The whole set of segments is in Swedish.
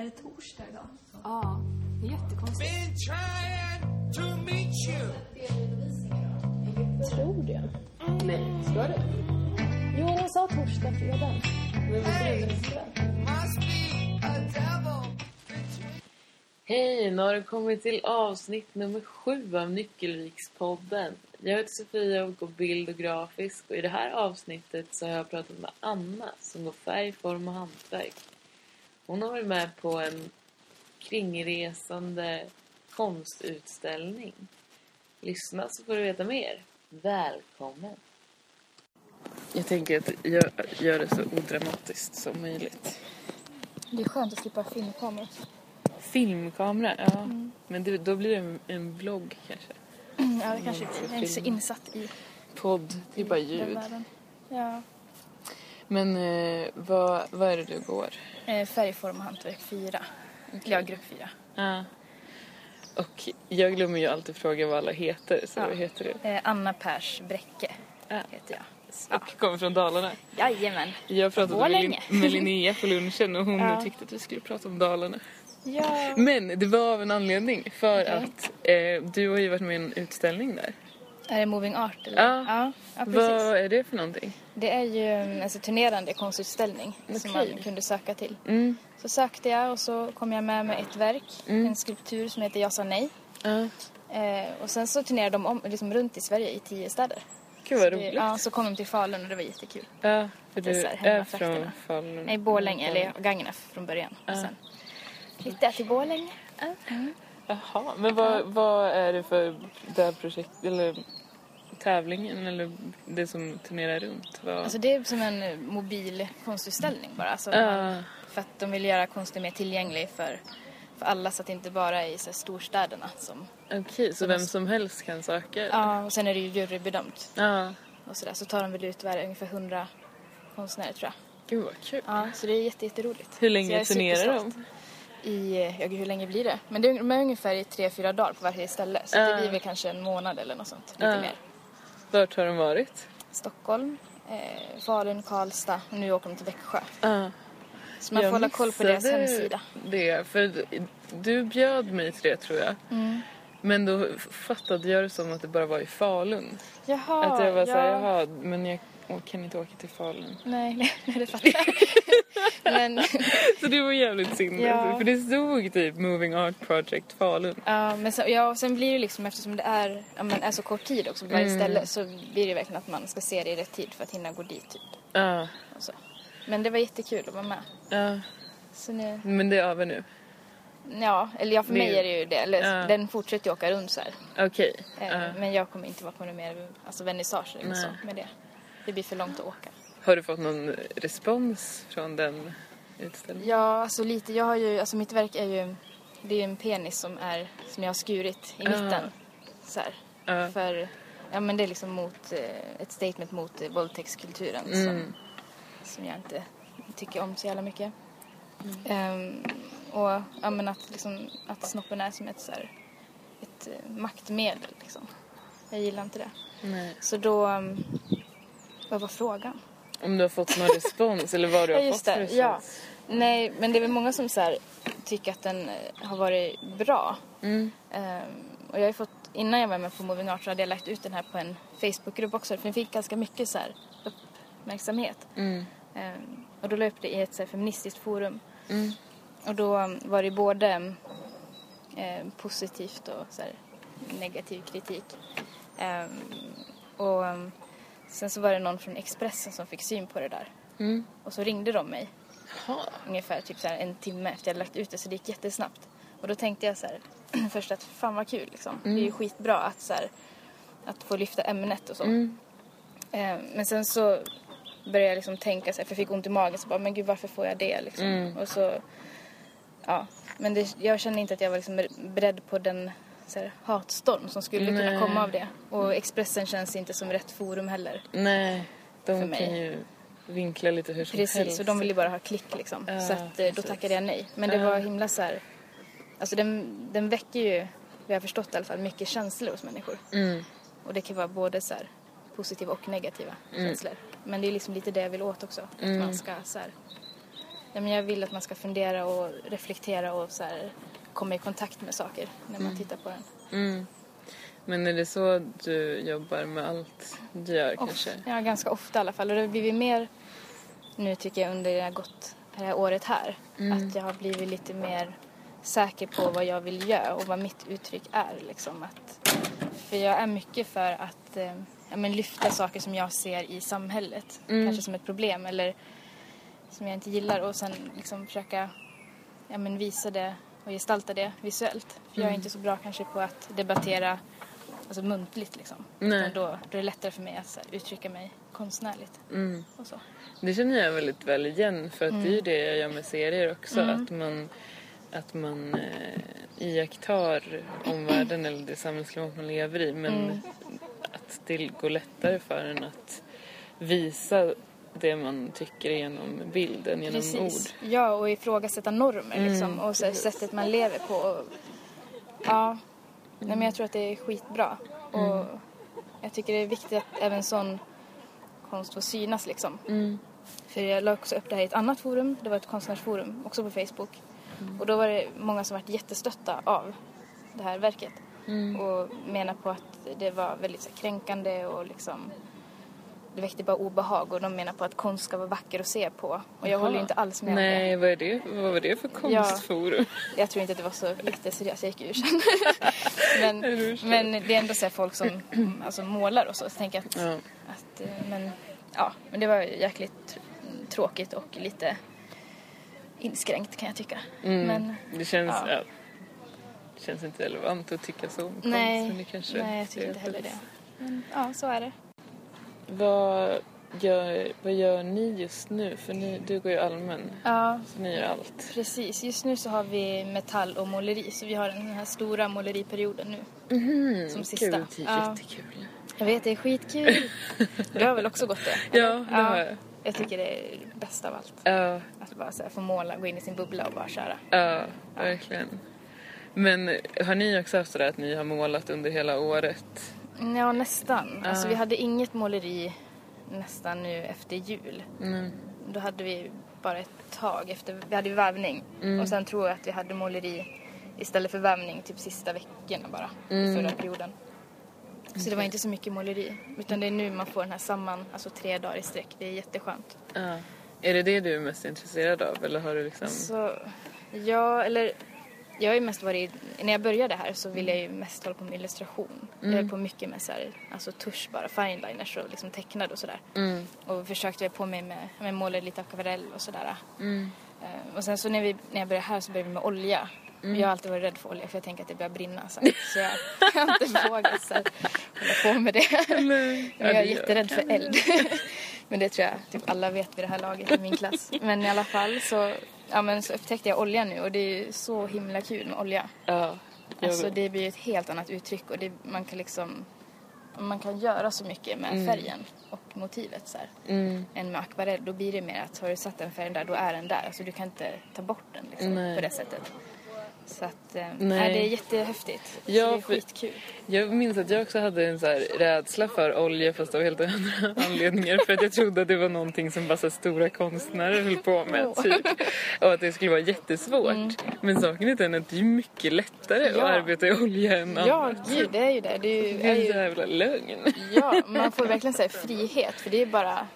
Är det torsdag idag? Ja, det är jättekonstigt. Been trying to meet you. Tror det. Nej, ska det? Jo, de sa torsdag, fredag. Men vad är. Hej, nu har det kommit till avsnitt nummer sju av Nyckelvikspodden. Jag heter Sofia och går bild och grafisk och i det här avsnittet så har jag pratat med Anna som går färg, form och hantverk. Hon har varit med på en kringresande konstutställning. Lyssna så får du veta mer. Välkommen! Jag tänker att jag gör det så odramatiskt som möjligt. Det är skönt att slippa filmkameror. Filmkamera, ja. Men det, då blir det en, en vlogg kanske. Ja, det kanske blir. Jag är inte så insatt i Podd, det är bara ljud. Ja. Men eh, vad, vad är det du går? Eh, Färgform och hantverk 4. Eller ja, grupp 4. Ja. Och jag glömmer ju alltid fråga vad alla heter, så Ja. vad heter du? Eh, Anna Pers Bräcke Ja. heter jag. Och kommer från Dalarna. Jajamän. Jag pratade med. Lin- med Linnea på lunchen och hon Ja. tyckte att vi skulle prata om Dalarna. Ja. Men det var av en anledning, för Okej. att eh, du har ju varit med i en utställning där. Är det Moving Art eller? Ja. Ja, ja precis. vad är det för någonting? Det är ju en alltså, turnerande konstutställning som Okej. man kunde söka till. Mm. Så sökte jag och så kom jag med med ett verk, en skulptur som heter Jag sa nej. Ja. Eh, och sen så turnerade de om, liksom runt i Sverige i tio städer. Gud vad roligt. Ja, så kom de till Falun och det var jättekul. Ja, för är du så är hemmatrakterna. från Falun. Nej, Borlänge, eller Gagnef från början. Och sen flyttade jag till Borlänge. Jaha, men vad, vad är det för det här projekt, eller tävlingen eller det som turnerar runt? Vad... Alltså det är som en eh, mobil konstutställning bara. Alltså, man, för att de vill göra konsten mer tillgänglig för, för alla så att det inte bara är i så storstäderna som... Okej, så vem som helst kan söka? Ja, och sen är det ju jurybedömt Ja. och sådär. Så tar de väl ut ungefär 100 konstnärer tror jag. Gud vad kul. Ja, så det är jätte, jätteroligt. Hur länge turnerar de? I, ja, hur länge blir det? Men det är, de är ungefär i tre, fyra dagar på varje ställe. Så det blir väl kanske en månad eller något sånt. Lite mer. Vart har de varit? Stockholm, eh, Falun, Karlstad och nu åker de till Växjö. Så man får hålla koll på deras hemsida. det, för du bjöd mig till det tror jag. Mm. Men då fattade jag det som att det bara var i Falun. Jaha, att jag var såhär, ja. jaha, men jag jag kan inte åka till Falun. Nej, nej, det fattar jag. men, Så det var jävligt synd. Ja. alltså, För det stod typ Moving Art Project Falun. ja, men så, ja, och sen blir det liksom eftersom det är, ja, men är så kort tid också på varje Mm. ställe så blir det verkligen att man ska se det i rätt tid för att hinna gå dit typ. Ja, Och. Men det var jättekul att vara med. ja. Så nu, Men det är över nu. ja, eller ja, för mig Nu. är det ju det. Eller, Ja. Den fortsätter ju åka runt så här. Okej. Eh, Ja. Men jag kommer inte vara på någon mer alltså vernissage eller så med det. Det blir för långt att åka. Har du fått någon respons från den utställningen? Ja, alltså lite. Jag har ju, alltså mitt verk är ju, det är en penis som är, som jag har skurit i Ja. mitten. Så här. Ja. För, ja men det är liksom mot, eh, ett statement mot eh, våldtäktskulturen Mm. som, som jag inte tycker om så jävla mycket. Ehm, och ja men att liksom, att snoppen är som ett så här, ett eh, maktmedel liksom. Jag gillar inte det. Nej. Så då, um, vad var frågan? Om du har fått någon respons eller vad du har Ja, fått just för det. respons? Ja. Nej, men det är väl många som så här, tycker att den eh, har varit bra. Mm. Ehm, och jag har fått, innan jag var med på Moving Art så hade jag lagt ut den här på en Facebookgrupp också. För den fick ganska mycket så här uppmärksamhet. Mm. Ehm, och då la jag upp det i ett så här feministiskt forum. Mm. Och då um, var det både eh, positivt och så här, negativ kritik. Och um, sen så var det någon från Expressen som fick syn på det där. Mm. Och så ringde de mig Jaha. ungefär typ så en timme efter jag lagt ut det så det gick jättesnabbt. Och då tänkte jag så här först att fan vad kul liksom. Det är ju skitbra att så här, att få lyfta ämnet och så. Mm. Eh, men sen så började jag liksom tänka så här, för jag fick ont i magen så bara men gud varför får jag det liksom. Mm. Och så ja, men det, jag kände inte att jag var liksom beredd på den här, hatstorm som skulle Nej. kunna komma av det. Och Expressen känns inte som rätt forum heller. Nej, För de mig. kan ju vinkla lite hur som Precis, helst. och de vill ju bara ha klick liksom. Ja, så att, eh, då precis. tackade jag nej. Men det Ja. var himla så här, alltså den, den väcker ju, jag har förstått i alla fall, mycket känslor hos människor. Mm. Och det kan vara både så här positiva och negativa Mm. känslor. Men det är liksom lite det jag vill åt också. Att man ska så här, ja, men jag vill att man ska fundera och reflektera och så här, komma i kontakt med saker när man tittar på den. Mm. Men är det så du jobbar med allt du gör kanske? Ja, ganska ofta i alla fall. Och det har blivit mer nu tycker jag under det har gått det här året här. Att jag har blivit lite mer säker på vad jag vill göra och vad mitt uttryck är. Liksom. Att, för jag är mycket för att eh, ja, men lyfta saker som jag ser i samhället. Kanske som ett problem eller som jag inte gillar och sen liksom försöka ja, men visa det och gestalta det visuellt. För jag är inte så bra kanske på att debattera alltså muntligt liksom. Nej. Då, då är det lättare för mig att här, uttrycka mig konstnärligt. Mm. Och så. Det känner jag väldigt väl igen för att det är Mm. ju det jag gör med serier också. Att man, att man eh, iakttar omvärlden eller det samhällsklimat man lever i men Mm. att det går lättare för en att visa det man tycker genom bilden, genom ord. Precis. Ja, och ifrågasätta normer liksom. Och så sättet man lever på. Och, ja, Nej, men jag tror att det är skitbra. Och jag tycker det är viktigt att även sån konst får synas liksom. För jag la också upp det här i ett annat forum. Det var ett konstnärsforum, också på Facebook. Och då var det många som var jättestötta av det här verket. Och menar på att det var väldigt så kränkande och liksom det väckte bara obehag och de menar på att konst ska vara vacker att se på. Och jag håller ju inte alls med om det. Nej, vad, är det? vad var det för konstforum? Jag tror inte att det var så jätteseriöst, jag gick ur sen. men, men det är ändå så folk som alltså, målar och så. Så jag tänker att, Ja. att eh, men, ja, men det var jäkligt tr- tråkigt och lite inskränkt kan jag tycka. Mm. Men Det känns, Ja. ja. känns inte relevant att tycka så om konst. nej, men det kanske nej, jag tycker inte heller det. Men ja, så är det. Vad gör, vad gör ni just nu? För ni, du går ju allmän, Ja, så ni gör allt. precis. Just nu så har vi metall och måleri så vi har den här stora måleriperioden nu. Mm, Som sista. Gud, det är Ja. jättekul. Jag vet, det är skitkul. Du har väl också gått det? Ja, det har jag. Jag tycker det är det bästa av allt. Ja, Att bara så här, få måla, gå in i sin bubbla och bara köra. ja, verkligen. Men har ni också haft sådär att ni har målat under hela året? Ja, nästan. Alltså vi hade inget måleri nästan nu efter jul. Mm. Då hade vi bara ett tag efter, vi hade ju vävning. Och sen tror jag att vi hade måleri istället för vävning typ sista veckorna bara. i Förra perioden. Så det var inte så mycket måleri. Utan det är nu man får den här samman, alltså tre dagar i sträck. Det är jätteskönt. Ja. Är det det du är mest intresserad av eller har du liksom... Så, ja, eller jag har ju mest varit, när jag började här så ville jag ju mest hålla på med illustration. Jag höll på mycket med så här, alltså tusch bara, fineliners och liksom tecknade och sådär. Mm. Och försökte jag på mig med, med måla lite akvarell och sådär. Mm. Eh, och sen så när, vi, när jag började här så började vi med olja. Mm. Jag har alltid varit rädd för olja för jag tänker att det börjar brinna så, här. så jag jag har inte vågat så här, hålla på med det. Nej. Jag är jätterädd för eld. Men det tror jag typ alla vet vid det här laget i min klass. Men i alla fall så, ja, men så upptäckte jag olja nu och det är så himla kul med olja. Ja. Alltså det blir ett helt annat uttryck och det, man kan liksom man kan göra så mycket med färgen och motivet så. Mm. Än med akvarell, då blir det mer att har du satt den färgen där, då är den där. Alltså du kan inte ta bort den liksom, på det sättet. Så att, eh, Nej. nej. det är jättehäftigt. Ja, det är skitkul. Jag minns att jag också hade en så rädsla för olja fast av helt andra anledningar. För att jag trodde att det var någonting som bara så stora konstnärer höll på med. Typ. Och att det skulle vara jättesvårt. Men saken är den att det är mycket lättare att Ja. arbeta i olja än Ja, annat. gud, det är ju det. Det är ju, Det är är en ju jävla lögn. Ja, man får verkligen säga frihet för det är bara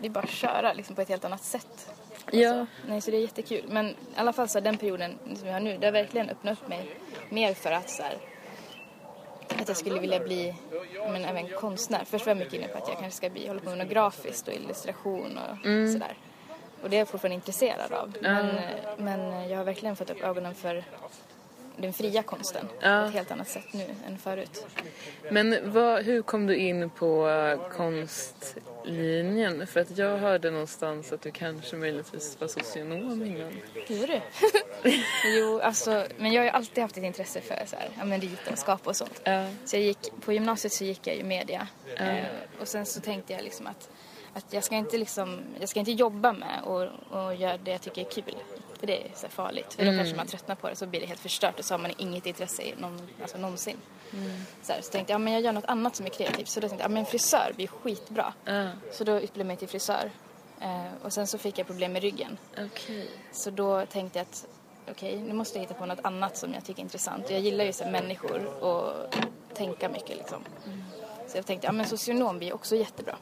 det är bara att köra liksom, på ett helt annat sätt. Ja. Nej, så det är jättekul. Men i alla fall så här, den perioden som jag har nu, det har verkligen öppnat upp mig mer för att så här, att jag skulle vilja bli men, även konstnär. Först var jag mycket inne på att jag kanske ska bli, hålla på med något grafiskt och illustration och sådär. Och det är jag fortfarande intresserad av. Men, eh, men jag har verkligen fått upp ögonen för den fria konsten Ja. på ett helt annat sätt nu än förut. Men vad, hur kom du in på eh, konstlinjen? För att jag hörde någonstans att du kanske möjligtvis var socionom innan. Gjorde du? jo, alltså, men jag har ju alltid haft ett intresse för så här, ja, men rita och skapa och sånt. Ja. Så jag gick, på gymnasiet så gick jag ju media. Eh, och sen så tänkte jag liksom att, att jag, ska inte liksom, jag ska inte jobba med och, och göra det jag tycker är kul. För det är så farligt. För då kanske man tröttnar på det så blir det helt förstört och så har man inget intresse i någon, alltså någonsin. Så, här, så tänkte jag, ja, men jag gör något annat som är kreativt. Så då tänkte jag, ja men frisör blir skitbra. Ja. Så då utbildade jag mig till frisör. Eh, och sen så fick jag problem med ryggen. Okej. Så då tänkte jag att okej, nu måste jag hitta på något annat som jag tycker är intressant. Jag gillar ju så här människor och tänka mycket liksom. Så jag tänkte, ja men socionom blir också jättebra.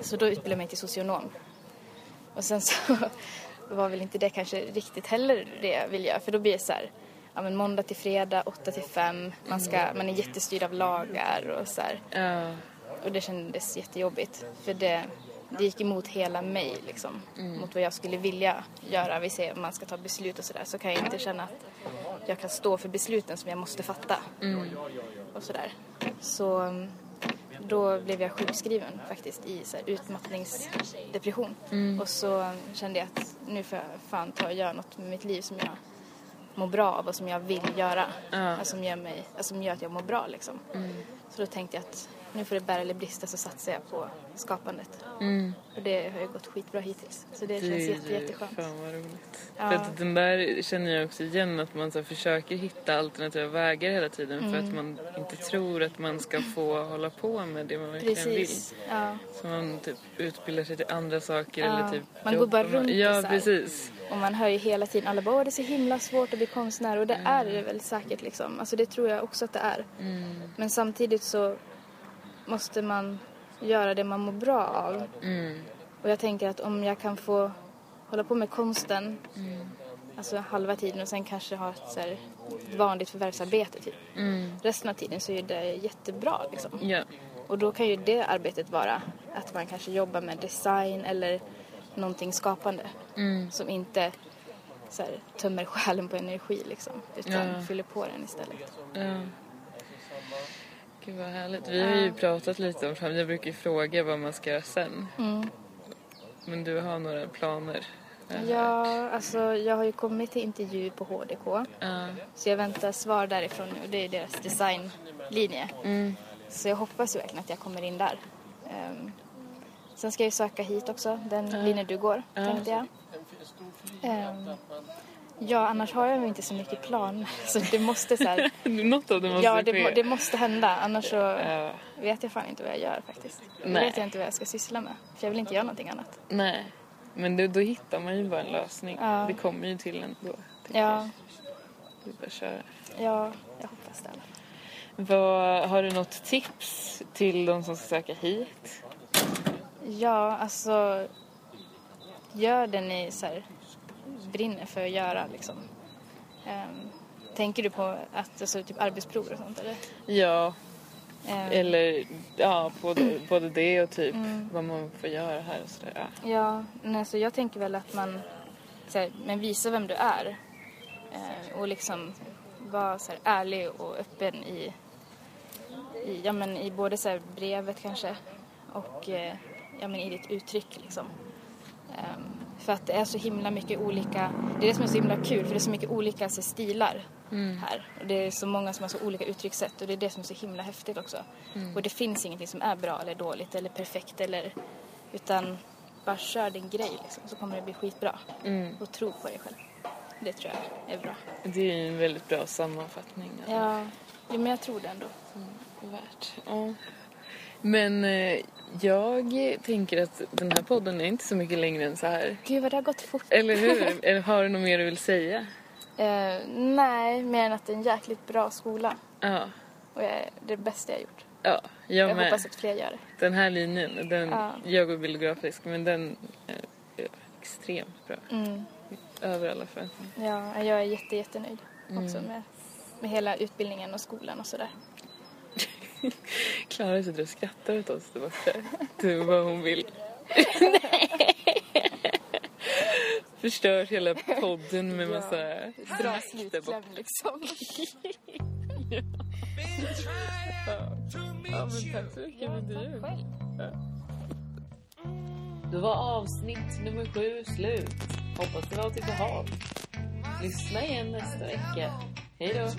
Så då utbildade jag mig till socionom. Och sen så var väl inte det kanske riktigt heller det jag ville göra. För då blir det så här, ja men måndag till fredag, 8 till 5. Man, ska, man är jättestyrd av lagar och så här. Ja. Och det kändes jättejobbigt. För det, det gick emot hela mig liksom. Mot vad jag skulle vilja göra. Vi säger om man ska ta beslut och sådär. Så kan jag inte känna att jag kan stå för besluten som jag måste fatta. Och sådär. Så mm, då blev jag sjukskriven faktiskt i så här, utmattningsdepression. Och så mm, kände jag att nu får jag fan ta och göra något med mitt liv som jag mår bra av och som jag vill göra. Alltså, som, gör mig, alltså, som gör att jag mår bra liksom. Så då tänkte jag att nu får det bära eller brista så satsar jag på skapandet. Och det har ju gått skitbra hittills. Så det, Det känns jätte, jätteskönt. fan vad roligt. Ja. För att den där känner jag också igen att man så försöker hitta alternativa vägar hela tiden för att Mm. man inte tror att man ska få hålla på med det man verkligen Precis. Ja. vill. Så man typ utbildar sig till andra saker Ja. eller typ Man går bara runt Ja, så här. precis. Och man hör ju hela tiden alla bara det är så himla svårt att bli konstnär och det är det väl säkert liksom. Alltså det tror jag också att det är. Men samtidigt så måste man göra det man mår bra av. Och jag tänker att om jag kan få hålla på med konsten alltså halva tiden och sen kanske ha ett så här vanligt förvärvsarbete typ. Resten av tiden så är det jättebra liksom. Ja. Och då kan ju det arbetet vara att man kanske jobbar med design eller någonting skapande. Som inte så här, tömmer själen på energi liksom. Utan Ja. fyller på den istället. Ja. Gud vad härligt. Vi har ju pratat lite om fram. Jag brukar ju fråga vad man ska göra sen. Mm. Men du har några planer? Ja, alltså jag har ju kommit till intervju på HDK. Ja. Så jag väntar svar därifrån nu. Det är deras designlinje. Så jag hoppas ju verkligen att jag kommer in där. Ehm, sen ska jag ju söka hit också, den linjen du går, tänkte jag. Ehm, ja, annars har jag inte så mycket planer. Så det måste så här, Något av det måste ja, det, ske. det måste hända. Annars så Ja. vet jag fan inte vad jag gör faktiskt. Då Nej. vet jag inte vad jag ska syssla med. För jag vill inte göra någonting annat. Nej. Men då, då hittar man ju bara en lösning. Ja. Det kommer ju till en då. Ja, är bara köra. ja jag hoppas det. Vad, har du något tips till de som ska söka hit? Ja, alltså gör det ni så här, brinner för att göra liksom. Ehm, tänker du på att, alltså, typ arbetsprov och sånt eller? Ja, Ehm, eller ja, både, både det och typ Mm. vad man får göra här och sådär. Ja. Ja, men alltså, jag tänker väl att man så här, men visa vem du är. Eh, och liksom vara så här, ärlig och öppen i, i, ja, men i både så här, brevet kanske och eh, ja, men i ditt uttryck liksom. Ehm, för att det är så himla mycket olika, det är det som är så himla kul för det är så mycket olika alltså, stilar här. Och det är så många som har så olika uttryckssätt och det är det som är så himla häftigt också. Och det finns ingenting som är bra eller dåligt eller perfekt eller utan bara kör din grej liksom, så kommer det bli skitbra. Och tro på dig själv. Det tror jag är bra. Det är ju en väldigt bra sammanfattning. Ja, ja men jag tror det ändå. Värt. Ja. Men eh, jag tänker att den här podden är inte så mycket längre än så här. Gud vad det har gått fort. Eller hur? Eller har du något mer du vill säga? Eh, nej, mer än att det är en jäkligt bra skola. Ja. Och jag, det är det bästa jag har gjort. Ja, jag, Jag med. hoppas att fler gör det. Den här linjen, den, Ja. jag går bildgrafisk, men den är, extremt bra. Mm. Över alla förväntningar. Ja, jag är jätte, jättenöjd också med, med hela utbildningen och skolan och sådär. Klara sitter och skrattar åt oss där borta. Är vad hon vill. Förstör hela podden med massa där borta. slutkläm liksom. Ja, meet men tack så mycket för det. Själv. Då var avsnitt nummer sju slut. Hoppas det var till behag. Lyssna igen nästa vecka. Hej då!